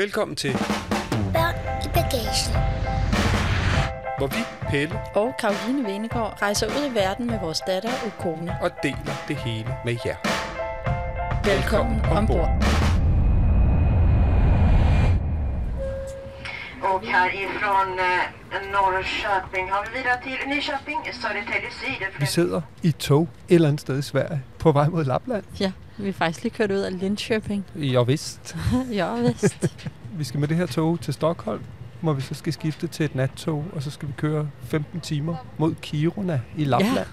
Velkommen til, Børn i bagagen. hvor vi, Pelle, og Karoline Venegård rejser ud i verden med vores datter Ukone. og deler det hele med jer. Velkommen ombord. Och härifrån eh, Norrköping har vi vidare till Nyköping, Södertälje Syd. Vi sidder i et tog et eller andet sted i Sverige på vej mod Lapland. Ja, vi er faktisk lige kørt ud af Linköping. Jo vist. ja, vist. Vi skal med det her tog til Stockholm, hvor vi så skal skifte til et nattog, og så skal vi køre 15 timer mod Kiruna i Lapland.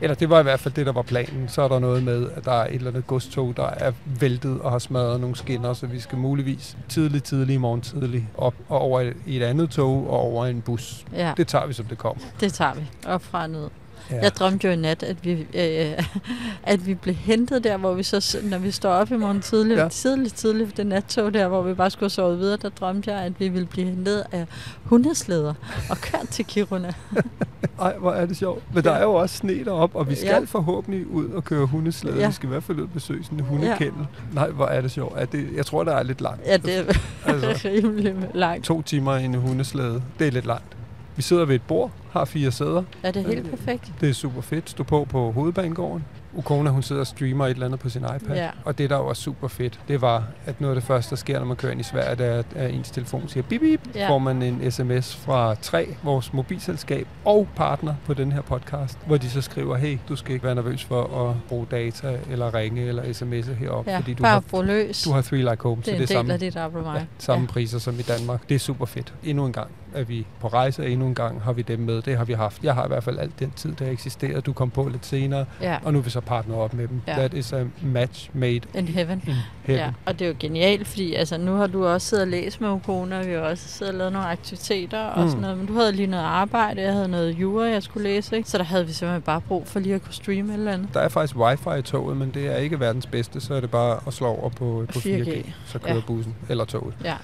Eller det var i hvert fald det, der var planen. Så er der noget med, at der er et eller andet godstog, der er væltet og har smadret nogle skinner, så vi skal muligvis tidligt, tidligt i morgen tidlig op og over i et andet tog og over en bus. Ja, Det tager vi, som det kommer. det tager vi. Op fra ned. Ja. Jeg drømte jo i nat, at vi, øh, at vi blev hentet der, hvor vi så, når vi står op i morgen tidligt, Ja. ja. tidligt, tidligt, det nattog der, hvor vi bare skulle sove videre, der drømte jeg, at vi ville blive hentet af hundeslæder og kørt til Kiruna. Ej, hvor er det sjovt. Men der er jo også sne derop, og vi skal Ja. forhåbentlig ud og køre hundeslæde. Ja. Vi skal i hvert fald ud og besøge sådan en hundekendel. Nej, hvor er det sjovt. Er det, jeg tror, der er lidt langt. Ja, det er Altså. rimelig langt. To timer i en hundeslæde. Det er lidt langt. Vi sidder ved et bord, har fire sæder. Er det helt perfekt? Det er super fedt. Stå på på hovedbanegården. Ukona, hun sidder og streamer et eller andet på sin iPad. Ja. Og det, der var super fedt, det var, at noget af det første, der sker, når man kører ind i Sverige, det er, at ens telefon siger bip bip. Ja. Får man en sms fra 3, vores mobilselskab og partner på den her podcast, hvor de så skriver, hey, du skal ikke være nervøs for at bruge data, eller ringe, eller sms'e heroppe, Ja, fordi du har, løs. du har Three Like Home, det er så det er samme, dit abonnement. ja, samme ja. priser som i Danmark. Det er super fedt. Endnu en gang er vi på rejse, og endnu en gang har vi dem med. Det har vi haft. Jeg har i hvert fald alt den tid, der eksisterer. Du kom på lidt senere, Ja, og nu er vi så partner op med dem. Ja. That is a match made in heaven. in heaven. Ja, og det er jo genialt, fordi altså, nu har du også siddet og læst med Ukona, og vi har også siddet og lavet nogle aktiviteter og Mm. sådan noget. Men du havde lige noget arbejde, jeg havde noget jura, jeg skulle læse, ikke? Så der havde vi simpelthen bare brug for lige at kunne streame eller andet. Der er faktisk wifi i toget, men det er ikke verdens bedste, så er det bare at slå over på, på 4G, 4G. så kører Ja. bussen eller toget. Ja.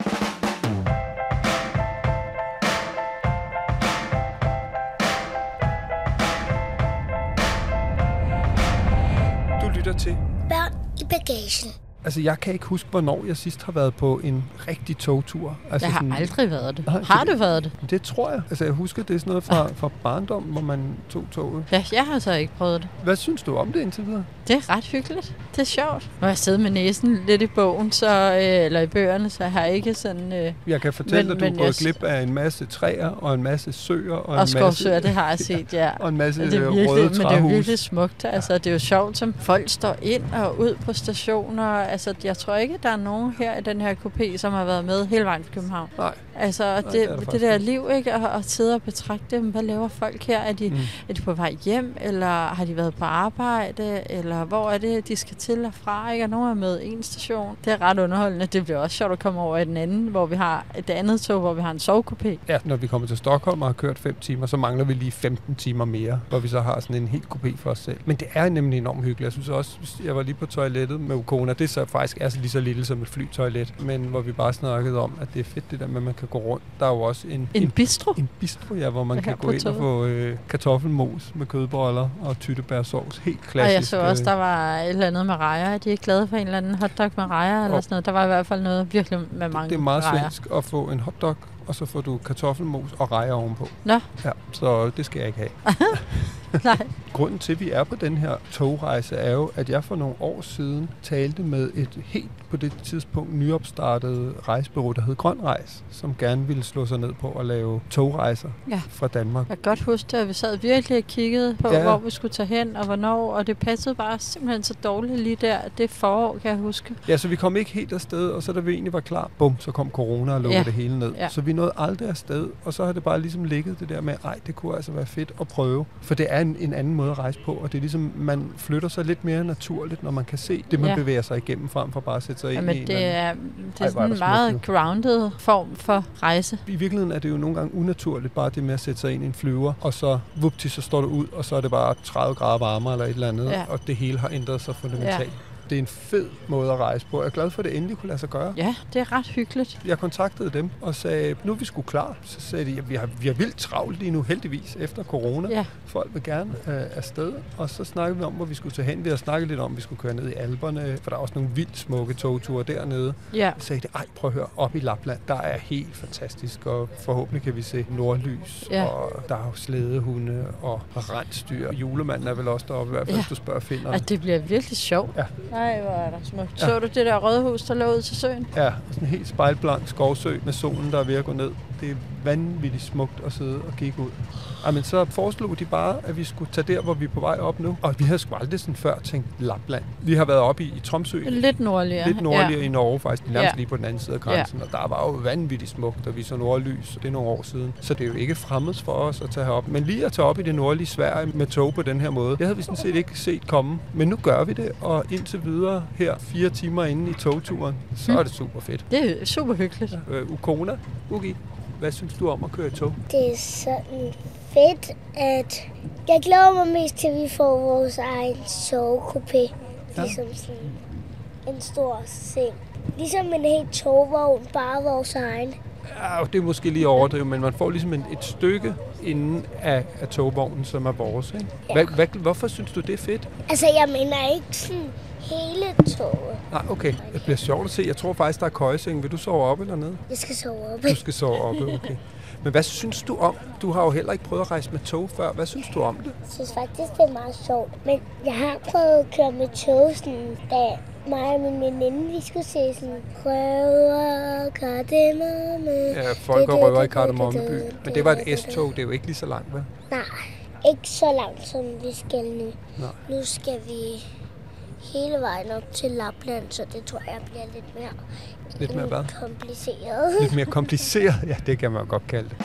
Børn i bagagen. Altså, jeg kan ikke huske, hvornår jeg sidst har været på en rigtig togtur. Altså, Jeg har aldrig været det. Nej, Har du været det? Det tror jeg. Altså, jeg husker, det er sådan noget fra, fra barndom, hvor man tog toget. Ja, jeg har så ikke prøvet det. Hvad synes du om det indtil videre? Det er ret hyggeligt. Det er sjovt. Har jeg siddet med næsen lidt i bogen, så, øh, eller i bøgerne, så jeg har ikke sådan... Øh, Jeg kan fortælle Men- dig, at du men gået jeg- glip af en masse træer, og en masse søer, og, og en masse, skovsøer, det har jeg set, ja. og en masse Det er øh, virkelig, røde men det er træhus. virkelig smukt. Altså, det er jo sjovt, som folk står ind og ud på stationer. Altså, jeg tror ikke, der er nogen her i den her kopé, som har været med hele vejen til København. Nej. Altså, Nej, det, det der det, det der liv, ikke? Og, og sidde og betragte dem. Hvad laver folk her? Er de, Mm. mm. er de på vej hjem, eller har de været på arbejde, eller hvor er det, de skal til og fra, ikke? Og nogen er med en station. Det er ret underholdende. Det bliver også sjovt at komme over i den anden, hvor vi har et andet tog, hvor vi har en sovekopé. Ja, når vi kommer til Stockholm og har kørt 5 timer, så mangler vi lige 15 timer mere, hvor vi så har sådan en helt kopé for os selv. Men det er nemlig enormt hyggeligt. Jeg synes også, jeg var lige på toilettet med Ukona. Det er så faktisk er så lige så lille som et flytoilet, men hvor vi bare snakkede om, at det er fedt det der med, at man kan gå rundt. Der er jo også en, En bistro? en bistro, ja, hvor man Her kan gå ind og få øh, kartoffelmos med kødboller og tyttebærsovs. Helt klassisk. Og jeg så også, øh, der var et eller andet med rejer. Er de ikke glade for en eller anden hotdog med rejer eller sådan noget? Der var i hvert fald noget virkelig med mange det er meget rejer. svensk at få en hotdog, og så får du kartoffelmos og rejer ovenpå. Nå. Ja, så det skal jeg ikke have. Nej. Grunden til, at vi er på den her togrejse, er jo, at jeg for nogle år siden talte med et helt på det tidspunkt nyopstartet rejsebureau, der hed Grøn Rejs, som gerne ville slå sig ned på at lave togrejser Ja. fra Danmark. Jeg kan godt huske det, at vi sad virkelig og kiggede på, ja. hvor vi skulle tage hen og hvornår, og det passede bare simpelthen så dårligt lige der. Det forår, kan jeg huske. Ja, så vi kom ikke helt afsted, og så da vi egentlig var klar, bum, så kom corona og lukkede Ja. det hele ned. Ja. Så vi nåede aldrig afsted, og så har det bare ligesom ligget det der med, ej, det kunne altså være fedt at prøve. For det er en, en anden måde at rejse på, og det er ligesom, man flytter sig lidt mere naturligt, når man kan se det, man Ja. bevæger sig igennem, frem for bare at sætte sig ind i Jamen, en det er, det er sådan en meget grounded form for rejse. I virkeligheden er det jo nogle gange unaturligt, bare det med at sætte sig ind i en flyver, og så vupti, så står du ud, og så er det bare 30 grader varmere eller et eller andet, Ja. og det hele har ændret sig fundamentalt. Det er en fed måde at rejse på. Jeg er glad for, at det endelig kunne lade sig gøre. Ja, det er ret hyggeligt. Jeg kontaktede dem og sagde, nu er vi sgu klar. Så sagde de, at vi har, vi har vildt travlt lige nu, heldigvis, efter corona. Ja. Folk vil gerne øh, afsted. Og så snakkede vi om, hvor vi skulle tage hen. Vi har snakket lidt om, at vi skulle køre ned i Alperne, for der er også nogle vildt smukke togture dernede. Ja, Så sagde de, ej, prøv at høre, op i Lapland, der er helt fantastisk, og forhåbentlig kan vi se nordlys, Ja. og der er jo slædehunde og rensdyr. Julemanden er vel også deroppe, i hvert fald, Ja. hvis du spørger finder. og det bliver virkelig sjovt. Ja. Nej, hvor er der smukt. Ja. Så du det der rådhus, der lå ud til søen? Ja, sådan en helt spejlblank skovsø med solen, der er ved at gå ned. Det er vanvittigt smukt at sidde og kigge ud. Ej, men så foreslog de bare, at vi skulle tage der, hvor vi er på vej op nu. Og vi havde sgu aldrig sådan før tænkt Lapland. Vi har været oppe i, i Tromsø, Lidt nordligere. lidt nordligere i Norge faktisk, nærmest Ja. lige på den anden side af grænsen. Og der var jo vanvittigt smukt, og vi så nordlys, det er nogle år siden. Så det er jo ikke fremmed for os at tage herop. Men lige at tage op i det nordlige Sverige med tog på den her måde, det havde vi sådan set ikke set komme. Men nu gør vi det, og indtil videre her, fire timer inde i togturen, så er det super fedt. Det er super hyggeligt. Øh, Ukona, Ugi, hvad synes du om at køre tog? Det er sådan fedt, at jeg glæder mig mest til, at vi får vores egen sovekupé. Ja. Ligesom sådan en stor seng. Ligesom en helt togvogn, bare vores egen. Ja, det er måske lige overdrevet, men man får ligesom en, et stykke inden af, af togvognen, som er vores. Ikke? Hvad, hvad, hvorfor synes du, det er fedt? Altså, jeg mener ikke sådan hele toget. Nej, okay. Det bliver sjovt at se. Jeg tror faktisk, der er køjeseng. Vil du sove op eller ned? Jeg skal sove oppe. Du skal sove oppe, okay. Men hvad synes du om? Du har jo heller ikke prøvet at rejse med tog før. Hvad synes du om det? Jeg synes faktisk, det er meget sjovt. Men jeg har prøvet at køre med tog, sådan, da mig og min veninde, vi skulle se sådan Røver, kardemomme. Ja, folk og røver i Kardemommeby. Men det var et S-tog. Det er jo ikke lige så langt, vel? Nej, ikke så langt, som vi skal nu. Nej. Nu skal vi hele vejen op til Lapland, så det tror jeg bliver lidt mere, Lidt mere hvad? kompliceret. Lidt mere kompliceret. Ja, det kan man godt kalde det.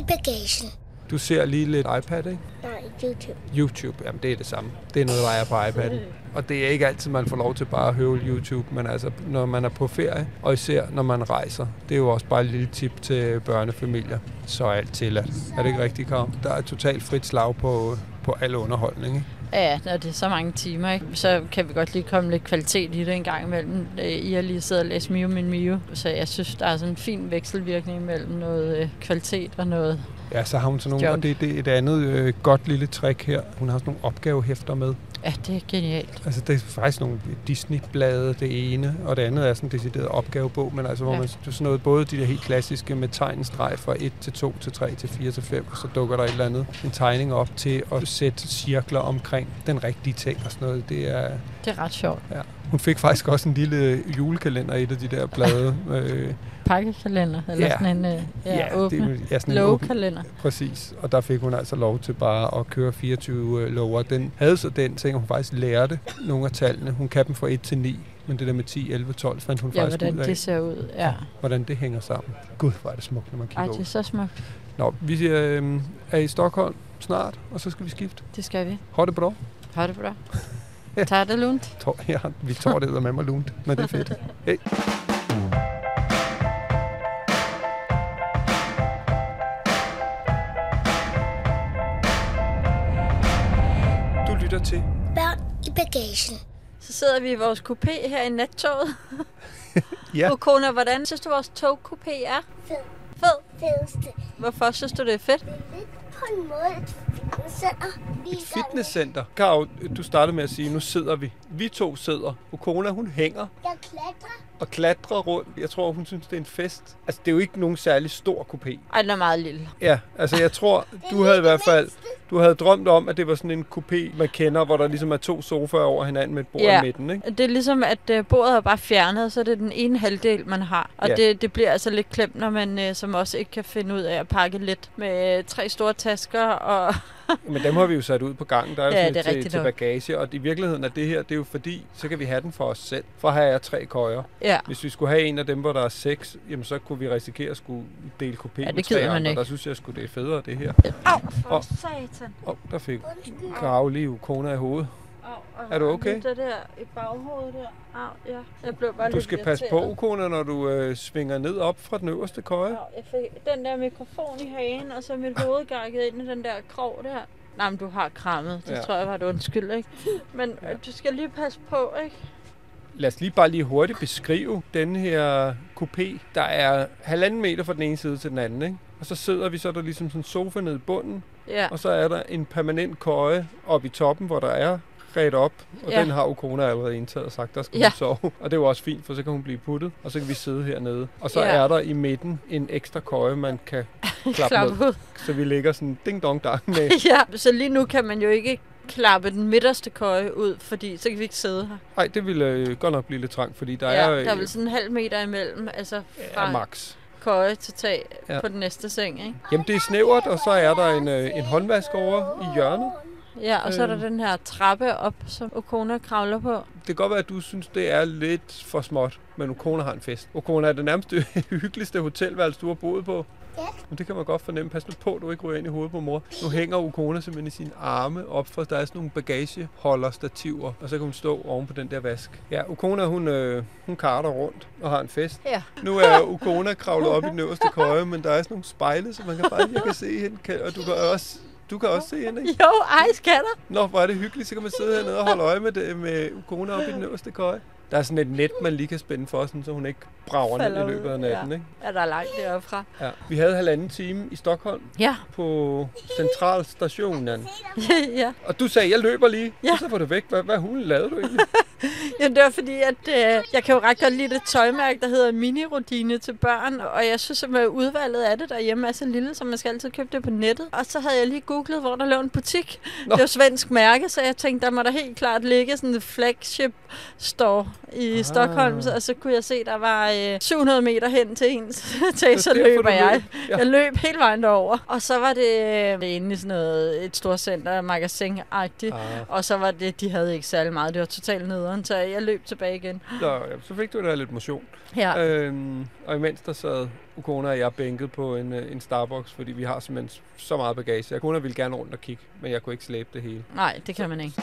I bagagen. Du ser lige lidt iPad, ikke? Nej, YouTube. YouTube, jamen det er det samme. Det er noget, der er på iPad'en. Og det er ikke altid, man får lov til bare at høvle YouTube, men altså, når man er på ferie, og især når man rejser, det er jo også bare et lille tip til børnefamilier, så er alt tilladt. Er det ikke rigtigt, Karin? Der er totalt frit slag på, på al underholdning, ikke? Ja, når det er så mange timer, ikke? så kan vi godt lige komme lidt kvalitet i det en gang imellem. Øh, I har lige siddet og læst Mio Min Mio, så jeg synes, der er sådan en fin vekselvirkning mellem noget øh, kvalitet og noget... Ja, så har hun sådan nogle, Junk. og det, det er et andet øh, godt lille trick her. Hun har sådan nogle opgavehæfter med. Ja, det er genialt. Altså, det er faktisk nogle Disney-blade, det ene, og det andet er sådan en decideret opgavebog, men altså, hvor Ja. man sådan noget, både de der helt klassiske med tegnstreg fra 1 til 2 til 3 til 4 til 5, og så dukker der et eller andet, en tegning op til at sætte cirkler omkring den rigtige ting og sådan noget. Det er, Det er ret sjovt. ja. Hun fik faktisk også en lille julekalender i et af de der blade. øh, Pakkekalender, eller Ja. sådan en øh, ja, ja, åbne. det, ja, sådan en åben, Lågekalender. Præcis, og der fik hun altså lov til bare at køre 24 øh, lover. Den havde så den ting, at hun faktisk lærte nogle af tallene. Hun kan dem fra 1 til 9, men det der med 10, 11, 12 fandt hun Ja, faktisk hvordan ud af, det ser ud. Ja. hvordan det hænger sammen. Gud, hvor er det smukt, når man Ej, kigger det er så smukt. Nå, vi øh, er i Stockholm snart, og så skal vi skifte. Det skal vi. Ha det bra. Ha det bra. Tag det lundt. Tår, ja, vi tager det med mig lunt, men det er fedt. Hey. Du lytter til Børn i bagagen. Så sidder vi i vores coupé her i nattoget. Ja. Okona, hvordan synes du, vores togcoupé er? Fed. Fed. Fedeste. Hvorfor synes du, det er fedt? Lidt på en måde fitnesscenter. Vi et er fitnesscenter. Karo, du startede med at sige, nu sidder vi. Vi to sidder. Okona, hun hænger Jeg klatrer. og klatrer rundt. Jeg tror, hun synes, det er en fest. Altså, det er jo ikke nogen særlig stor kupé. Ej, den er meget lille. Ja, altså jeg tror, du havde i hvert fald du havde drømt om, at det var sådan en kupé, man kender, hvor der ligesom er to sofaer over hinanden med et bord Ja. i midten, ikke? Det er ligesom, at øh, bordet er bare fjernet, så er det den ene halvdel, man har. Og Ja. ja. det, det bliver altså lidt klemt, når man øh, som også ikke kan finde ud af at pakke lidt med øh, tre store tasker og Men dem har vi jo sat ud på gangen, der er jo Ja, sådan er til, rigtigt til nok. bagage, og i virkeligheden er det her, det er jo fordi, så kan vi have den for os selv. For her er tre køjer. Ja. Hvis vi skulle have en af dem, hvor der er seks, jamen så kunne vi risikere at skulle dele kopé Ja, det med tre man andre. ikke. Der synes jeg sgu, det er federe, det her. Au, for Åh. satan. Åh, oh, der fik Grave lige kona i hovedet. Er du okay? Det der i baghovedet der. Au, ja. Jeg blev bare Du skal passe på, irriteret. kona, når du øh, svinger ned op fra den øverste køje. Au, jeg fik den der mikrofon i hagen, og så mit hoved gakket ind i den der krog der. Nej, men du har krammet. Det Ja. ja. tror jeg var et undskyld, ikke? Men ja. du skal lige passe på, ikke? Lad os lige bare lige hurtigt beskrive den her coupé. Der er halvanden meter fra den ene side til den anden, ikke? Og så sidder vi, så er der ligesom sådan en sofa nede i bunden, Ja. og så er der en permanent køje oppe i toppen, hvor der er ret op, og Ja. den har Ukona allerede indtaget og sagt, der skal Ja. hun sove. Og det er jo også fint, for så kan hun blive puttet, og så kan vi sidde hernede. Og så Ja. er der i midten en ekstra køje, man kan klappe Klap ud. Så vi ligger sådan ding dong dang med. ja, så lige nu kan man jo ikke klappe den midterste køje ud, fordi så kan vi ikke sidde her. Nej, det ville øh, godt nok blive lidt trangt, fordi der ja, er, der er øh, vel sådan en halv meter imellem, altså fra er max. køje til tag Ja. ja. på den næste seng, ikke? Jamen, det er snævert, og så er der en, øh, en håndvask over i hjørnet. Ja, og så er der Øhm. den her trappe op, som Okona kravler på. Det kan godt være, at du synes, det er lidt for småt, men Okona har en fest. Okona er det nærmest det hyggeligste hotelværelse, du har boet på. Ja. Men det kan man godt fornemme. Pas nu på, at du ikke ryger ind i hovedet på mor. Nu hænger Okona simpelthen i sine arme op for, der er sådan nogle bagageholderstativer, og så kan hun stå oven på den der vask. Ja, Okona, hun, øh, hun karter rundt og har en fest. Ja. Nu er Okona kravlet op i den øverste køje, men der er sådan nogle spejle, så man kan bare jeg kan se hende, og du kan også, du kan også se hende, ikke? Jo, ej, skatter. Nå, hvor er det hyggeligt, så kan man sidde hernede og holde øje med, det, med Ukona op i den øverste køje. Der er sådan et net, man lige kan spænde for, sådan, så hun ikke brager ned i løbet af natten. ja. Ikke? Ja, der er langt deroppe fra. Ja. Vi havde halvanden time i Stockholm Ja, på centralstationen. ja. Og du sagde, jeg løber lige. Ja. Og så var du væk. Hvad, hvad hulen lavede du egentlig? ja. det var fordi, at øh, jeg kan jo ret godt lide det tøjmærke, der hedder Mini-Rodine til børn. Og jeg synes, at udvalget af det derhjemme er så lille, så man skal altid købe det på nettet. Og så havde jeg lige googlet, hvor der lå en butik. Nå. Det var svensk mærke, så jeg tænkte, der må der helt klart ligge sådan en flagship store i Ah. Stockholm. Så, og så kunne jeg se, der var øh, 700 meter hen til ens til, så derfor, løber jeg. løb. Ja. Jeg løb hele vejen derover. Og så var det øh, inde i sådan noget, et stort center, magasin-agtigt. Ah, Og så var det, de havde ikke særlig meget. Det var totalt nederen, så jeg løb tilbage igen. så, ja, så fik du da lidt motion. Ja. Øhm, og imens der sad Ukona og jeg bænket på en, øh, en Starbucks, fordi vi har simpelthen så meget bagage. Ukona ville gerne rundt og kigge, men jeg kunne ikke slæbe det hele. Nej, det kan man ikke.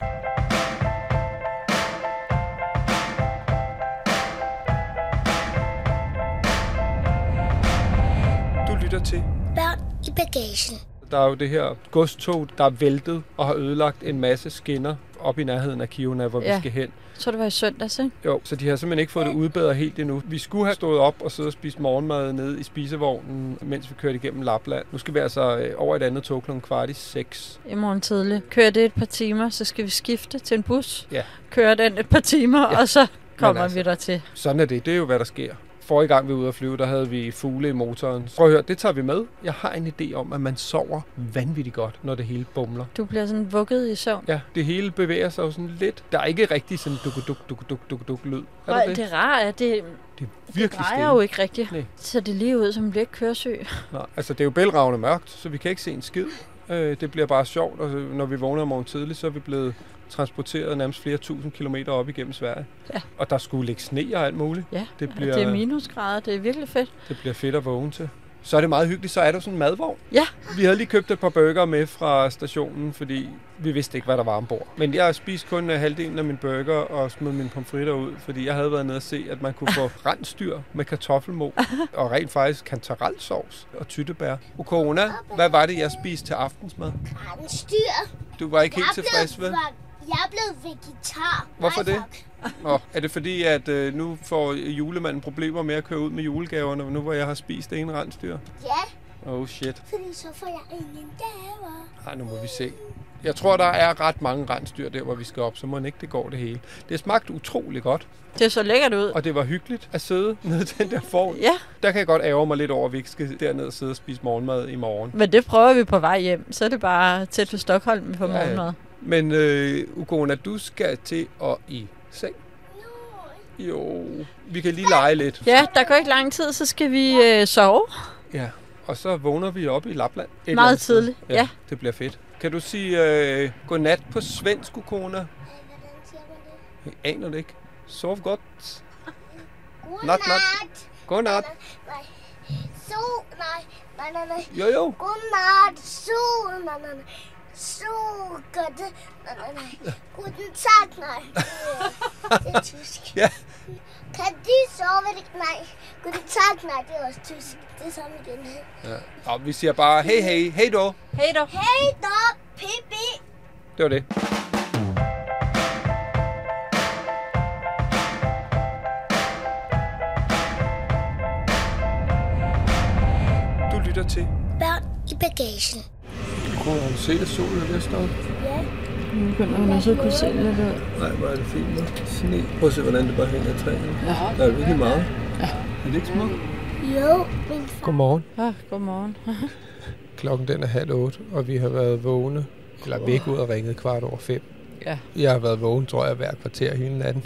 Du lytter til Børn i bagagen. Der er jo det her godstog, der er væltet og har ødelagt en masse skinner op i nærheden af Kiruna, hvor ja. Ja. vi skal hen. Så det var i søndags, ikke? Jo, så de har simpelthen ikke fået det udbedret helt endnu. Vi skulle have stået op og siddet og spist morgenmad nede i spisevognen, mens vi kørte igennem Lapland. Nu skal vi altså øh, over et andet tog kl. kvart i seks. I morgen tidlig. Kører det et par timer, så skal vi skifte til en bus. Ja. Kører den et par timer, ja. og så kommer altså- vi der til. Sådan er det. Det er jo, hvad der sker. Forrige gang vi var ude at flyve, der havde vi fugle i motoren. Prøv at høre, det tager vi med. Jeg har en idé om, at man sover vanvittigt godt, når det hele bumler. Du bliver sådan vugget i søvn. Ja, det hele bevæger sig jo sådan lidt. Der er ikke rigtig sådan duk duk duk duk duk duk lyd. Er Nej, det? det rare er, det, det er det virkelig drejer stille. jo ikke rigtigt. Nej. Så det er lige ud, som bliver ikke køresyg. Nej, altså det er jo bælragende mørkt, så vi kan ikke se en skid. Øh, det bliver bare sjovt, og når vi vågner om morgen tidligt, så er vi blevet transporteret nærmest flere tusind kilometer op igennem Sverige. Ja. Og der skulle ligge sne og alt muligt. Ja, Det bliver- det er minusgrader. Det er virkelig fedt. Det bliver fedt at vågne til. Så er det meget hyggeligt. Så er der sådan en madvogn. Ja. Vi havde lige købt et par burger med fra stationen, fordi vi vidste ikke, hvad der var ombord. Men jeg spiste kun øh, halvdelen af min burger og smed mine pomfritter ud, fordi jeg havde været nede og se, at man kunne få rensdyr med kartoffelmo og rent faktisk kantarelsovs og tyttebær. Og corona, hvad var det, jeg spiste til aftensmad? Rensdyr. Du var ikke helt tilfreds ved? Jeg er blevet vegetar. Hvorfor Nej, det? Nå, er det fordi, at øh, nu får julemanden problemer med at køre ud med julegaverne, nu hvor jeg har spist en rensdyr? Ja, Oh shit. fordi så får jeg ingen gaver. Ej, nu må vi se. Jeg tror, der er ret mange rensdyr der, hvor vi skal op, så må ikke det går det hele. Det smagte utrolig godt, Det så lækkert ud. og det var hyggeligt at sidde nede i den der form. Ja, Der kan jeg godt ærge mig lidt over, at vi ikke skal derned og sidde og spise morgenmad i morgen. men det prøver vi på vej hjem. Så er det bare tæt ved Stockholm på Ja, ja. morgenmad. Men øh, Ugona, du skal til at i seng. Jo, vi kan lige lege lidt. Ja, der går ikke lang tid, så skal vi øh, sove. Ja, og så vågner vi op i Lapland. Et Meget tidligt, ja. Det bliver fedt. Kan du sige øh, godnat på svensk, Ugona? Hvordan siger man det? Jeg aner det ikke. Sov godt. Godnat. Nat, nat. Godnat. Så, nej, nej, nej, nej. Jo, jo. Godnat, så, nej, nej, nej. Så gør det. Nej, nej, nej. Guten Tag, nej. Det er tysk. Ja. Kan de sove det? Nej. Guten Tag, nej, det er også tysk. Det er samme igen. ja. Og vi siger bare, hey, hey, hey då. Hej då. Hej då, Pippi. Det var det. Du lytter til. Børn i bagagen. Prøv at se, at solen er ved at stoppe. Ja. Nu begynder man også at kunne se lidt ud. Nej, hvor er det fint med sne. Prøv at se, hvordan det bare hænger i træerne. Ja. Der er virkelig meget. Ja. Er det ikke smukt? Jo, min Godmorgen. Ah, godmorgen. Klokken den er halv otte, og vi har været vågne. Eller væk ud og ringet kvart over fem. Ja. Jeg har været vågen, tror jeg, hver kvarter hele natten.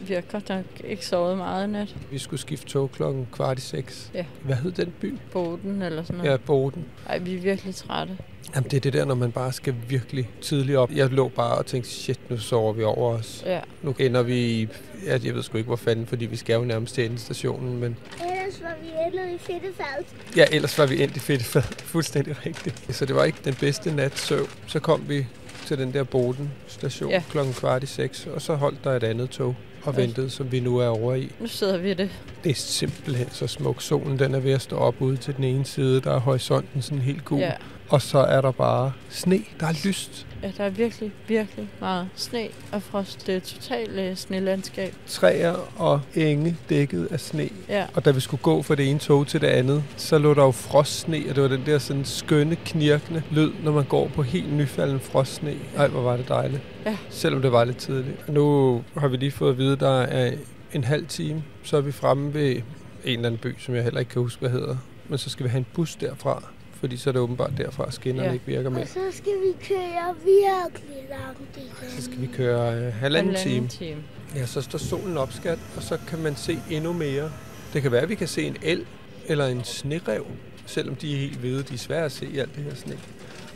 Vi har godt nok ikke sovet meget i nat. Vi skulle skifte tog klokken kvart i seks. Ja. Hvad hed den by? Boden eller sådan noget. Ja, Boden. Ej, vi er virkelig trætte. Jamen, det er det der, når man bare skal virkelig tidligt op. Jeg lå bare og tænkte, shit, nu sover vi over os. Ja. Nu ender vi i, ja, jeg ved sgu ikke, hvor fanden, fordi vi skal jo nærmest til endestationen, men Ellers var vi endet i Fittefald. ja, ellers var vi endt i fedtefad. Fuldstændig rigtigt. Så det var ikke den bedste nat søvn. Så kom vi til den der Boden station ja. Klokken kvart i seks, og så holdt der et andet tog og Ja. ventede, som vi nu er over i. Nu sidder vi i det. Det er simpelthen så smuk. Solen den er ved at stå op ude til den ene side. Der er horisonten sådan helt gul. Ja. Og så er der bare sne. Der er lyst. ja, der er virkelig, virkelig meget sne og frost. Det er totalt øh, snelandskab. Træer og enge dækket af sne. Ja. Og da vi skulle gå fra det ene tog til det andet, så lå der jo frostsne, og det var den der sådan skønne, knirkende lyd, når man går på helt nyfalden frostsne. Ej, hvor var det dejligt. Ja. Selvom det var lidt tidligt. Nu har vi lige fået at vide, at der er en halv time, så er vi fremme ved en eller anden by, som jeg heller ikke kan huske, hvad hedder. Men så skal vi have en bus derfra, fordi så er det åbenbart derfra, at skinnerne Ja. ikke virker mere. Og så skal vi køre virkelig langt igen. Så skal vi køre øh, halvanden time. time. Ja, så står solen op, skat, og så kan man se endnu mere. Det kan være, at vi kan se en el eller en snerev, selvom de er helt hvide. De er svære at se i alt det her sne.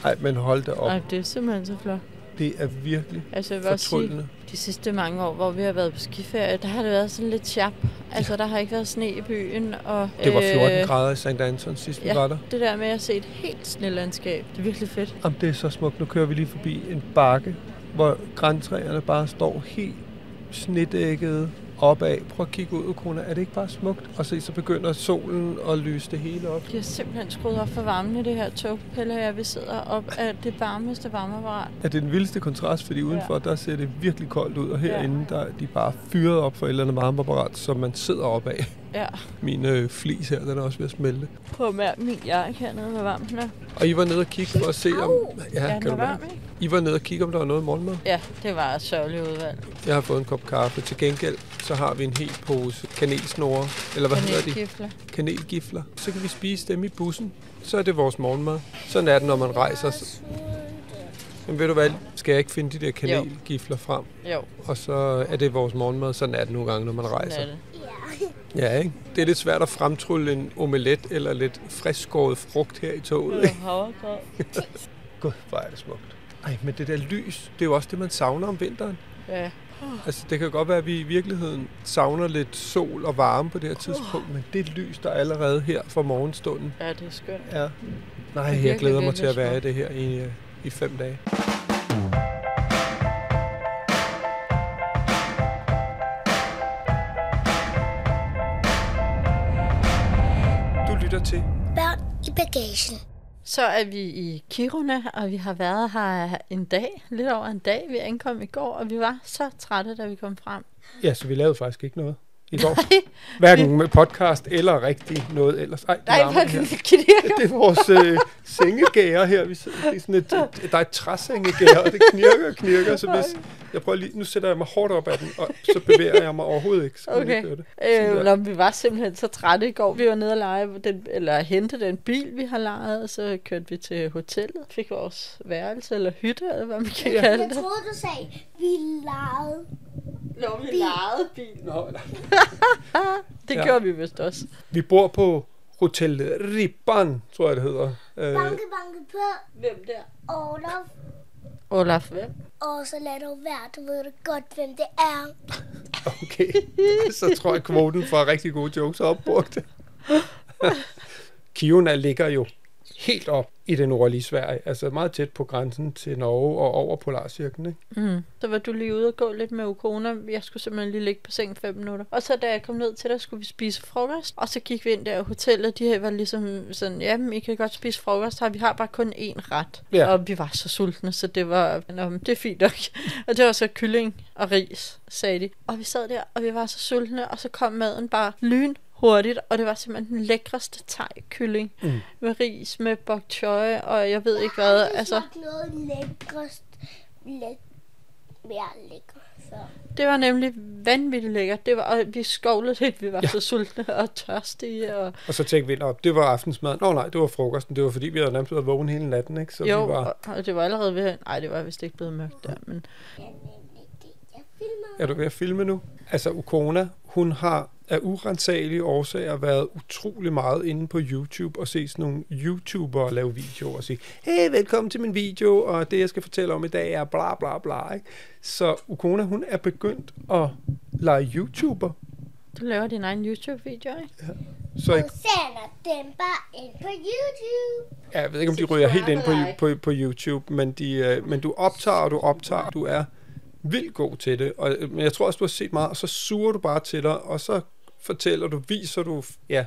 Nej, men hold da op. Ej, det er simpelthen så flot. Det er virkelig Altså, jeg vil også sige, fortryllende. de sidste mange år, hvor vi har været på skiferie, der har det været sådan lidt chap. Altså, der har ikke været sne i byen. Og, Det var 14 øh, grader i St. Anton sidst vi ja. var der. Det der med at se et helt snelandskab, det er virkelig fedt. Jamen, det er så smukt. Nu kører vi lige forbi en bakke, hvor græntræerne bare står helt snedækket opad. Prøv at kigge ud, Ukona. Er det ikke bare smukt? Og se, så begynder solen at lyse det hele op. De har simpelthen skruet op for varmen i det her tog. Pelle jeg, vi sidder op af det varmeste varmeapparat. Ja, det er den vildeste kontrast, fordi udenfor, der ser det virkelig koldt ud, og herinde, der er de bare fyret op for et eller andet varmeapparat, som man sidder op af. Ja, Min øh, flis her, den er også ved at smelte. prøv at mærke min jakke hernede, hvor varm den er. Og I var nede og kigge for at se, om... Ja, Ja, kan du varm, ikke? I var nede og kigge, om der var noget i morgenmad. Ja, det var et sørgeligt udvalg. Jeg har fået en kop kaffe. Til gengæld, så har vi en hel pose kanelsnore, eller hvad hedder de? Kanelgifler. Så kan vi spise dem i bussen. Så er det vores morgenmad. Sådan er det, når man rejser. Men ved du hvad, skal jeg ikke finde de der kanelgifler frem? Jo, Og så er det vores morgenmad. Sådan er det nogle gange, når man sådan rejser. er det. Ja, ikke? Det er lidt svært at fremtrylle en omelet eller lidt friskskåret frugt her i toget. Eller havregrød. Gud, hvor er det smukt. Ej, men det der lys, det er jo også det, man savner om vinteren. Ja. Altså, det kan godt være, at vi i virkeligheden savner lidt sol og varme på det her tidspunkt, men det lys, der er allerede her fra morgenstunden, Ja, det er skønt. Ja. Nej, jeg glæder mig til at være i det her i, øh, i fem dage. Lytter til Børn i bagagen. Så er vi i Kiruna, og vi har været her en dag, lidt over en dag. Vi ankom i går, og vi var så trætte, da vi kom frem. Ja, så vi lavede faktisk ikke noget i går. Hverken med podcast eller rigtig noget ellers. Ej, det Nej, larmer hvor her. Det er vores øh, sengegære her. Vi sidder, det er sådan et, et, der er et træsengegære, og det knirker og knirker. Så hvis, jeg prøver lige, nu sætter jeg mig hårdt op ad den, og så bevæger jeg mig overhovedet ikke. Så Okay. ikke det. Sådan Øh, når vi var simpelthen så trætte i går. Vi var nede og lege den, eller hente den bil, vi har lejet, og så kørte vi til hotellet. Fik vores værelse, eller hytte, eller hvad man kan Ja. kalde Jeg det. troede, du sagde, vi legede. Når vi lejede bil. Nå, nej. Det Ja. gjorde vi vist også. Vi bor på Hotel Ribban, tror jeg det hedder. Øh, Banke, banke på. Hvem der? Olaf. Olaf, hvem? Og så lad dog være, du ved da godt, hvem det er. okay, så tror jeg, kvoten for rigtig gode jokes er opbrugt. Kiruna ligger jo helt op i det nordlige Sverige, altså meget tæt på grænsen til Norge og over Polarcirklen. Ikke? Mm. Så var du lige ude og gå lidt med Ukona. Jeg skulle simpelthen lige ligge på seng fem minutter. Og så da jeg kom ned til dig, skulle vi spise frokost. Og så gik vi ind der i hotellet. De her var ligesom sådan, jamen I kan godt spise frokost her. Vi har bare kun én ret. Ja. Og vi var så sultne, så det var, Nå, det er fint nok. og det var så kylling og ris, sagde de. Og vi sad der, og vi var så sultne. Og så kom maden bare lyn hurtigt, og det var simpelthen den lækreste thai kylling Mm. med ris, med bok choy, og jeg ved ikke hvad, Jeg altså, smagt noget lækrest. Læk mere lækker før. Det var nemlig vanvittigt lækkert. Det var, og vi skovlede lidt, vi var Ja. så sultne og tørstige. Og, Og så tænkte vi, at det var aftensmad. Nå nej, det var frokosten. Det var fordi, vi havde nærmest været vågen hele natten. Ikke? Så jo, vi var... og, og det var allerede ved... Nej, det var vist ikke blevet mørkt der, men... Er. Er du ved at filme nu? Altså, Ukona, hun har af urensagelige årsager været utrolig meget inde på YouTube og se sådan nogle YouTubere lave videoer og sige, hey, velkommen til min video, og det, jeg skal fortælle om i dag, er bla bla bla. Ikke? Så Ukona, hun er begyndt at lege YouTuber. Du laver din egen YouTube-video, ikke? Så jeg, Og sender dem bare ind på YouTube. ja, jeg ved ikke, om de ryger helt ind på, på, på YouTube, men, de, øh, men du optager, og du optager, du er vildt god til det. Og, øh, men jeg tror også, du har set meget, og så suger du bare til dig, og så fortæller du, viser du ja,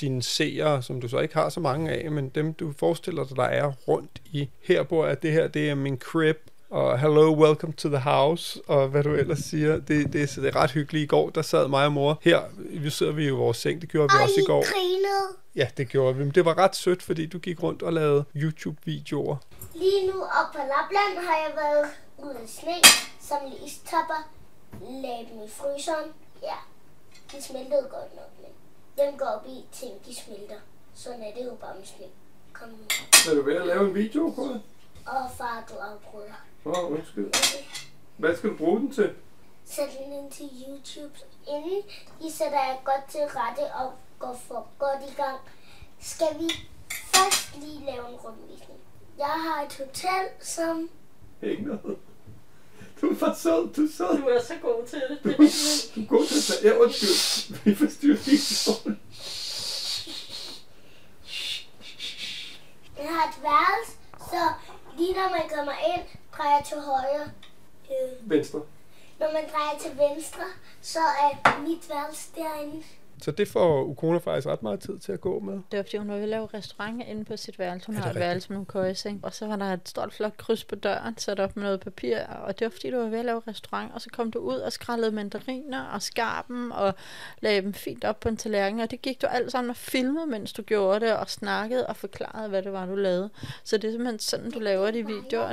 dine seere, som du så ikke har så mange af, men dem du forestiller dig, der er rundt i. Her bor jeg, det her, det er min crib, og hello, welcome to the house, og hvad du ellers siger. Det, det, så det er ret hyggeligt. I går, der sad mig og mor her. Vi sidder vi i vores seng, det gjorde vi Og også I går. grinede. Ja, det gjorde vi. Men det var ret sødt, fordi du gik rundt og lavede YouTube-videoer. Lige nu op på Lapland har jeg været ude i sne, som istopper, lagde dem i fryseren. Ja, de smeltede godt nok, men dem går op i ting, de smelter. Sådan er det jo bare med sne. Kom nu. Er du ved at lave en video på det? Og far, du afbryder. Åh, oh, undskyld. Hvad skal du bruge den til? Sæt den ind til YouTube. Inden I sætter jer godt til rette og går for godt i gang, skal vi først lige lave en rundvisning. Jeg har et hotel, som Ikke noget. Du er for sød, du er sød. Du er så god til det. Du, du er god til tage... Ja, undskyld. Vi forstyrrer videoen. jeg har et værelse, så lige når man kommer ind, drejer til højre. Øh, Venstre. når man drejer til venstre, så er mit værelse derinde. Så det får Ukona faktisk ret meget tid til at gå med. Det var fordi, hun var ved at lave restaurant inde på sit værelse. Hun har et rigtigt? værelse med nogle køjeseng. Og så var der et stort flot kryds på døren, sat op med noget papir. Og det var fordi, du var ved at lave restaurant. Og så kom du ud og skrællede mandariner og skar dem og lagde dem fint op på en tallerken. Og det gik du alt sammen og filmede, mens du gjorde det. Og snakkede og forklarede, hvad det var, du lavede. Så det er simpelthen sådan, du laver de videoer.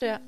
Der.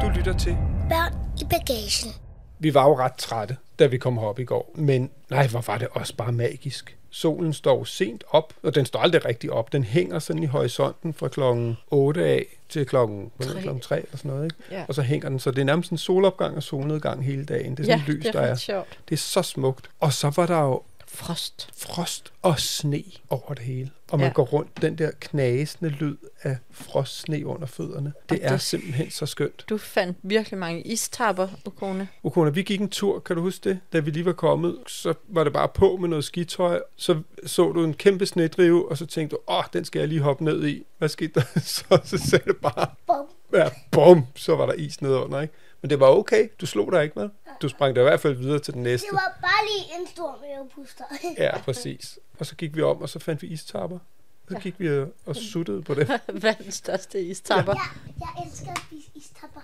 Du lytter til. Børn i bagagen. Vi var jo ret trætte, da vi kom herop i går. Men nej, hvor var det også bare magisk. Solen står sent op, og den står aldrig rigtig op. Den hænger sådan i horisonten fra klokken 8 af til klokken, hvad ved jeg, klokken 3 eller sådan noget. Ikke? Ja. Og så hænger den, så det er nærmest en solopgang og solnedgang hele dagen. Det er sådan Ja, lys, det er der er. sjovt. Det er så smukt. Og så var der jo Frost. frost og sne over det hele. Og man Ja. går rundt den der knasende lyd af frostsne under fødderne. Det Og er det- simpelthen så skønt. Du fandt virkelig mange istapper, Ukone. Ukona, vi gik en tur, kan du huske det? Da vi lige var kommet, så var det bare på med noget skitøj. Så så du en kæmpe snedrive, og så tænkte du, åh, den skal jeg lige hoppe ned i. Hvad skete der? Så, så sagde det bare, Bum. ja, bum, så var der is nedenunder, ikke? Men det var okay. Du slog dig ikke med. Du sprang da i hvert fald videre til den næste. Det var bare lige en stor mavepuster. Ja, præcis. Og så gik vi om, og så fandt vi istapper. Så gik vi og- og suttede på det. Verdens største istapper. Ja, jeg elsker at spise istapper.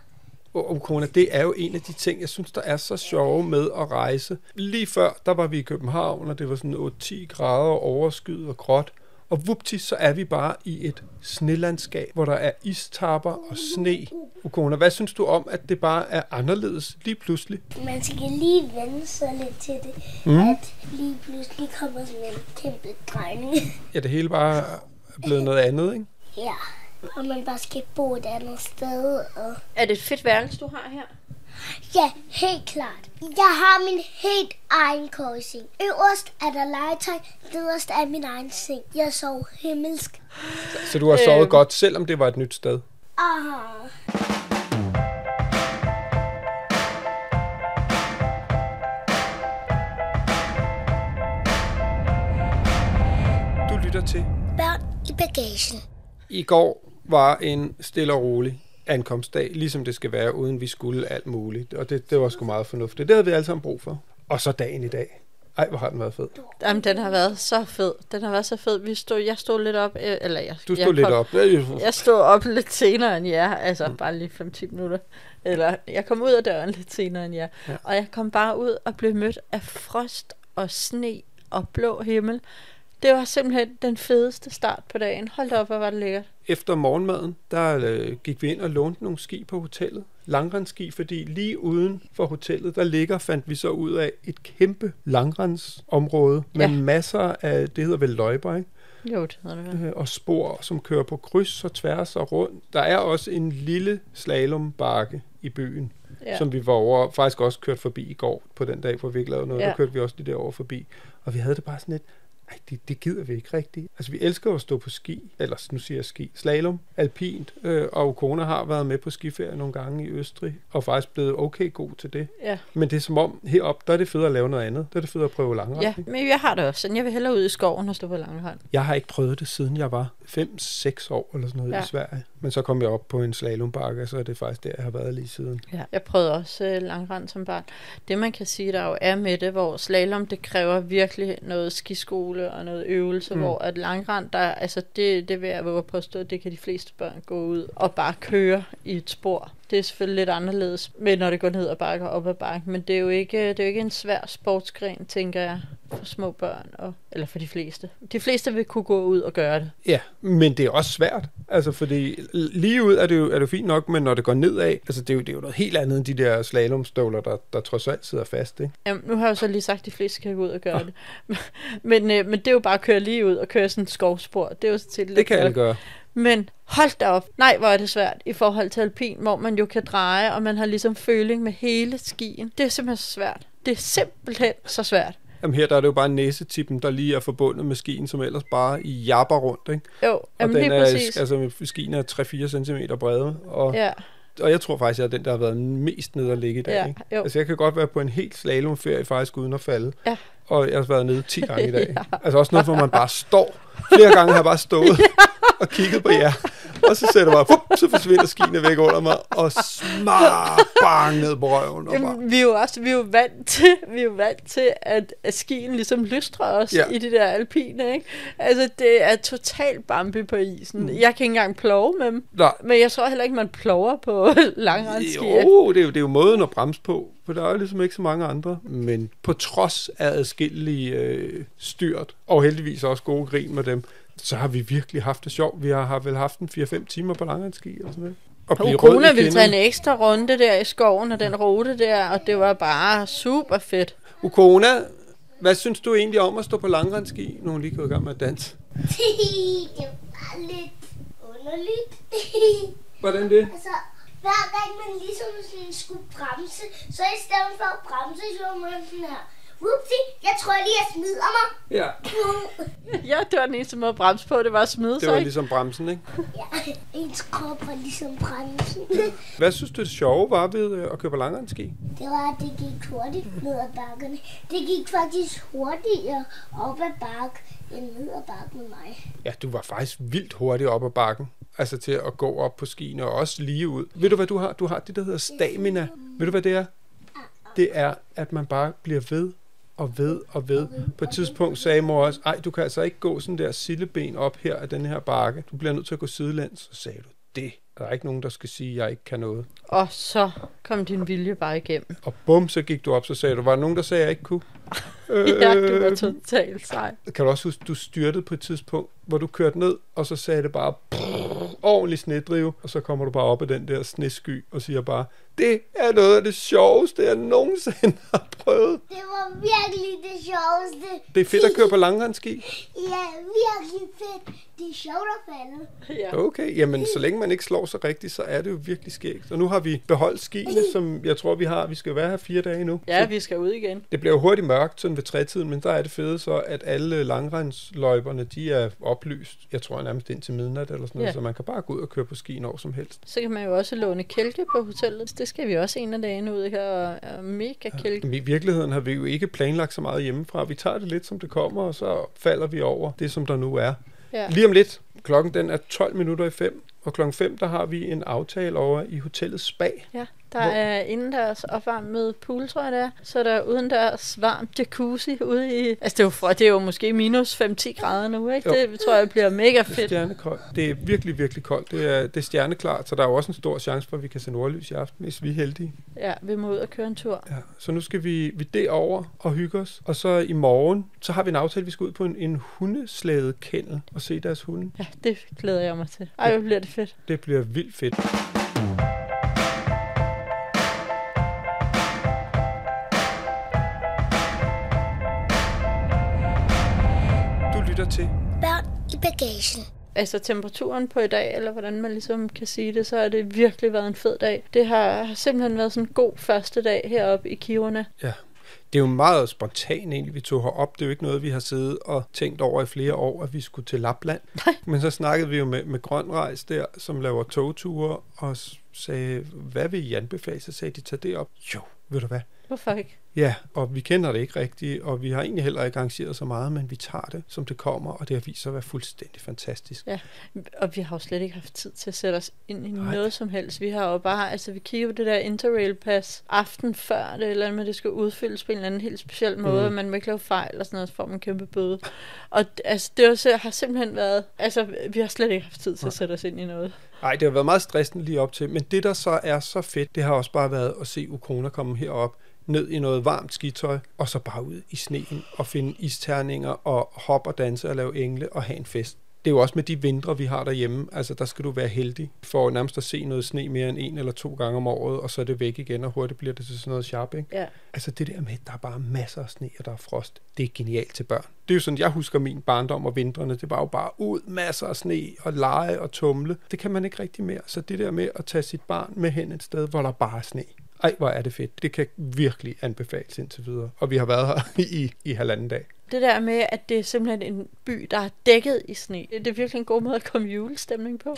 Og og Kona, det er jo en af de ting, jeg synes, der er så sjove med at rejse. Lige før, der var vi i København, og det var sådan 8-10 grader overskyet og gråt. Og vupti, så er vi bare i et snelandskab, hvor der er istapper og sne. Ukona, hvad synes du om, at det bare er anderledes lige pludselig? Man skal lige vende sig lidt til det, Mm. at lige pludselig kommer sådan en kæmpe drejning. Ja, det hele bare er blevet noget andet, ikke? ja, og man bare skal bo et andet sted. Og... Er det et fedt værelse, du har her? Ja, helt klart. Jeg har min helt egen kogeseng. Øverst er der legetøj, nederst er min egen seng. Jeg sov himmelsk. Så du har sovet Øhm. godt, selvom det var et nyt sted. Aha. Du lytter til Børn i bagagen. I går var en stille og rolig ankomstdag, ligesom det skal være, uden vi skulle alt muligt. Og det, det var sgu meget fornuftigt. Det havde vi alle sammen brug for. Og så dagen i dag. Ej, hvor har den været fed. Jamen, den har været så fed. Den har været så fed. Vi stod, jeg stod lidt op, øh, eller jeg, Du jeg stod lidt kom- op. Øh, Jeg stod op lidt senere end jer, altså mm. bare lige 5-10 minutter. Eller jeg kom ud af døren lidt senere end jer. Ja. Og jeg kom bare ud og blev mødt af frost og sne og blå himmel. Det var simpelthen den fedeste start på dagen. Hold op, hvor var det lækkert. Efter morgenmaden, der øh, gik vi ind og lånte nogle ski på hotellet. Langrensski, fordi lige uden for hotellet, der ligger, fandt vi så ud af et kæmpe langrensområde med Ja. masser af, det hedder vel løjper, ikke? Jo, det hedder det. Øh, og spor, som kører på kryds og tværs og rundt. Der er også en lille slalombakke i byen, ja. Som vi var over, faktisk også kørt forbi i går på den dag, hvor vi ikke lavede noget. Ja. Der kørte vi også lige derover forbi. Og vi havde det bare sådan lidt, ej, det, det gider vi ikke rigtigt. Altså, vi elsker at stå på ski, eller nu siger jeg ski, slalom, alpint, øh, og kone har været med på skiferie nogle gange i Østrig, og faktisk blevet okay god til det. Ja. Men det er som om, heroppe, der er det fedt at lave noget andet. Der er det fedt at prøve langrend. Ja, ikke? men jeg har det også sådan. Jeg vil hellere ud i skoven og stå på langhånd. Jeg har ikke prøvet det, siden jeg var 5-6 år eller sådan noget ja. I Sverige. Men så kom jeg op på en slalombakke, og så er det faktisk der, jeg har været lige siden. Ja. Jeg prøvede også øh, langrand som barn. Det man kan sige, der jo er med det, hvor slalom, det kræver virkelig noget skiskole og noget øvelse, Mm. hvor at langrand, der, altså det, det vil jeg våge påstå, det kan de fleste børn gå ud og bare køre i et spor. Det er selvfølgelig lidt anderledes, men når det går ned ad bakke og op ad bakke, men det er jo ikke, det er jo ikke en svær sportsgren, tænker jeg, for små børn, og, eller for de fleste. De fleste vil kunne gå ud og gøre det. Ja, men det er også svært. Altså, fordi lige ud er det jo, er det fint nok, men når det går nedad, altså det er jo, det er jo noget helt andet end de der slalomstøvler, der, der trods alt sidder fast, ikke? Jamen, nu har jeg jo så lige sagt, at de fleste kan gå ud og gøre det. Men, øh, men det er jo bare at køre lige ud og køre sådan et skovspor. Det er jo til lidt Det kan alle gøre. Men hold da op. Nej, hvor er det svært i forhold til alpin, hvor man jo kan dreje, og man har ligesom føling med hele skien. Det er simpelthen så svært. Det er simpelthen så svært. Jamen her der er det jo bare næsetippen, der lige er forbundet med skien, som ellers bare japper rundt, ikke? Jo, Og jamen den lige er, præcis. altså skien er 3-4 cm brede, og Ja. og jeg tror faktisk, at jeg er den, der har været mest nede at ligge i dag. Ja, ikke? jo. Altså, jeg kan godt være på en helt slalomferie faktisk uden at falde. Ja. Og jeg har været nede 10 gange i dag. Ja. Altså også noget, hvor man bare står. Flere gange har jeg bare stået og kigget på jer. Og så sætter jeg bare, fup, så forsvinder skiene væk under mig, og smar, bang, ned på røven. Og bare, vi er jo også vi er jo vant til, vi er jo vant til at, at skien ligesom lystrer os Ja. i de der alpine, ikke? Altså, det er totalt Bambi på isen. Mm. Jeg kan ikke engang plove med dem. Nej. Men jeg tror heller ikke, man plover på langrensski. Jo, det er jo, det er jo måden at bremse på, for der er jo ligesom ikke så mange andre. Men på trods af adskillige øh, styrt, og heldigvis også gode grin med dem, så har vi virkelig haft det sjovt. Vi har, har vel haft en 4-5 timer på langrendsski eller sådan noget. Og blive Og i ville tage en ekstra runde der i skoven, og den rute der, og det var bare super fedt. Ukona, hvad synes du egentlig om at stå på langrendsski? Nu er hun lige gået i gang med at danse. det var lidt underligt. Hvordan det? altså, hver gang man ligesom sådan skulle bremse, så i stedet for at bremse, så var man sådan her. Whoopsie, jeg tror lige, jeg smider mig. Ja, Ja, det var den eneste måde at bremse på, det var at smide det sig. var ikke? ligesom bremsen, ikke? Ja, ens krop var ligesom bremsen. Hvad synes du det sjove var ved øh, at køre på langrendsski? Det var, at det gik hurtigt ned ad bakkerne. Det gik faktisk hurtigere op ad bakke, end ned ad bakke med mig. Ja, du var faktisk vildt hurtigt op ad bakken. Altså til at gå op på skiene og også lige ud. Ved du, hvad du har? Du har det, der hedder stamina. Ved du, hvad det er? Det er, at man bare bliver ved og ved og ved. På et tidspunkt sagde mor også, ej, du kan altså ikke gå sådan der silleben op her af den her bakke. Du bliver nødt til at gå sidelæns. Så sagde du, det er der ikke nogen, der skal sige, at jeg ikke kan noget. Og så kom din vilje bare igennem. Og bum, så gik du op, så sagde du, var der nogen, der sagde, at jeg ikke kunne? Ja, du var totalt sej. Kan du også huske, du styrtede på et tidspunkt, hvor du kørte ned, og så sagde det bare brrr, ordentlig snedrive, og så kommer du bare op af den der snesky og siger bare, det er noget af det sjoveste, jeg nogensinde har prøvet. Det var virkelig det sjoveste. Det er fedt at køre på langrendsski. Ja, virkelig fedt. Det er sjovt at falde. Ja. Okay, jamen så længe man ikke slår sig rigtigt, så er det jo virkelig skægt. Og nu har vi beholdt skiene, som jeg tror, vi har. Vi skal være her fire dage nu. ja, Så vi skal ud igen. det bliver jo hurtigt mørkt sådan ved trætiden, men der er det fede så, at alle langrendsløjperne, de er oplyst. Jeg tror nærmest indtil midnat eller sådan noget, Ja. så man kan bare gå ud og køre på ski når som helst. Så kan man jo også låne kælke på hotellet. Det skal vi også en af dagene ud her, og er mega kælke. I virkeligheden har vi jo ikke planlagt så meget hjemmefra. Vi tager det lidt, som det kommer, og så falder vi over det, som der nu er. Ja. Lige om lidt, klokken den er 12 minutter i 5, og klokken 5, der har vi en aftale over i hotellets spa. Ja, der Hvor- er indendørs opvarmet pool, tror jeg det er. Så er der udendørs varmt jacuzzi ude i... Altså, det er jo, for, det er jo måske minus 5-10 grader nu, ikke? Jo. Det tror jeg bliver mega Det er fedt. stjernekoldt. Det er virkelig, virkelig koldt. Det er, det er stjerneklart, så der er jo også en stor chance for, at vi kan se nordlys i aften, hvis vi er heldige. Ja, vi må ud og køre en tur. Ja. Så nu skal vi, vi derover og hygge os. Og så i morgen, så har vi en aftale, vi skal ud på en, en hundeslædekendel og se deres hunde. Ja, det glæder jeg mig til. Ej, hvor bliver det fedt. Det bliver vildt fedt. I bagagen. Altså temperaturen på i dag, eller hvordan man ligesom kan sige det, så har det virkelig været en fed dag. Det har, simpelthen været sådan en god første dag heroppe i Kiruna. Ja. Det er jo meget spontant egentlig, vi tog herop. Det er jo ikke noget, vi har siddet og tænkt over i flere år, at vi skulle til Lapland. Nej. Men så snakkede vi jo med, med Grønrejs der, som laver togture, og sagde, hvad vil I anbefale? Så sagde de, tag det op. Jo, ved du hvad? Hvorfor ikke? Ja, og vi kender det ikke rigtigt, og vi har egentlig heller ikke arrangeret så meget, men vi tager det, som det kommer, og det har vist sig at være fuldstændig fantastisk. Ja, og vi har jo slet ikke haft tid til at sætte os ind i Nej. noget som helst. Vi har jo bare, altså vi kigger på det der Interrail-pas aften før det, eller andet at det skal udfyldes på en eller anden helt speciel måde, Mm. mm. man må ikke lave fejl og sådan noget, så får man en kæmpe bøde. Og altså, det har simpelthen været, altså vi har slet ikke haft tid til at sætte os ind i noget. Nej, det har været meget stressende lige op til, men det der så er så fedt, det har også bare været at se Ukona komme herop, ned i noget varmt skitøj, og så bare ud i sneen og finde isterninger og hoppe og danse og lave engle og have en fest. Det er jo også med de vintre, vi har derhjemme. Altså, der skal du være heldig for nærmest at se noget sne mere end en eller to gange om året, og så er det væk igen, og hurtigt bliver det til sådan noget sharp, ikke? Ja. Altså det der med, at der er bare masser af sne, og der er frost, det er genialt til børn. Det er jo sådan, jeg husker min barndom og vintrene. Det var jo bare ud, masser af sne og lege og tumle. Det kan man ikke rigtig mere. Så det der med at tage sit barn med hen et sted, hvor der bare er sne. Ej, hvor er det fedt. Det kan virkelig anbefales indtil videre. Og vi har været her i, i halvanden dag. Det der med, at det er simpelthen en by, der er dækket i sne, det er virkelig en god måde at komme julestemning på.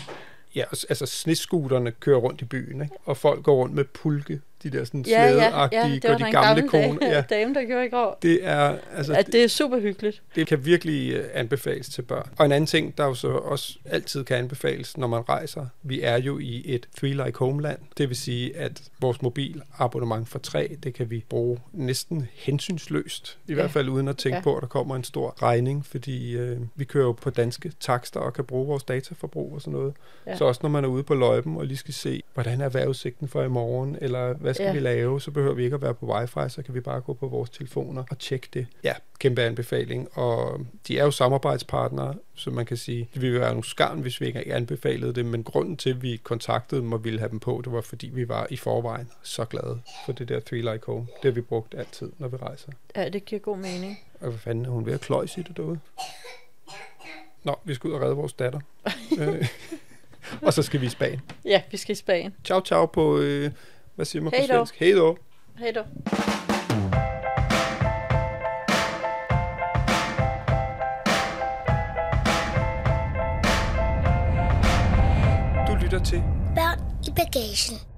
ja, altså snescooterne kører rundt i byen, ikke? og folk går rundt med pulke, de der sådan Ja, ja, ja, det var de gamle gammel kone. dame, Ja, dame, der gjorde i går. det er, altså, At det er super hyggeligt. det kan virkelig øh, anbefales til børn. Og en anden ting, der jo så også altid kan anbefales, når man rejser, vi er jo i et Three Like Homeland. Det vil sige, at vores mobilabonnement for tre, det kan vi bruge næsten hensynsløst. I Ja. hvert fald uden at tænke Ja. på, at der kommer en stor regning, fordi øh, vi kører jo på danske takster og kan bruge vores dataforbrug og sådan noget. Ja. Så også når man er ude på løjpen og lige skal se, hvordan er vejrudsigten for i morgen, eller hvad skal Ja. vi lave, så behøver vi ikke at være på wifi, så kan vi bare gå på vores telefoner og tjekke det. Ja, kæmpe anbefaling. Og de er jo samarbejdspartnere, så man kan sige, det ville være nogle skarn, hvis vi ikke anbefalede det, men grunden til, at vi kontaktede dem og ville have dem på, det var fordi, vi var i forvejen så glade for det der Three Like Home. Det har vi brugt altid, når vi rejser. Ja, det giver god mening. Og hvad fanden er hun ved at kløjse i det derude? Nå, vi skal ud og redde vores datter. øh, og så skal vi i Spanien. Ja, vi skal i Spanien. Ciao, ciao på, øh, hvad siger man Hej på svensk? Hej då. Hej då. Du lytter til Børn i bagagen.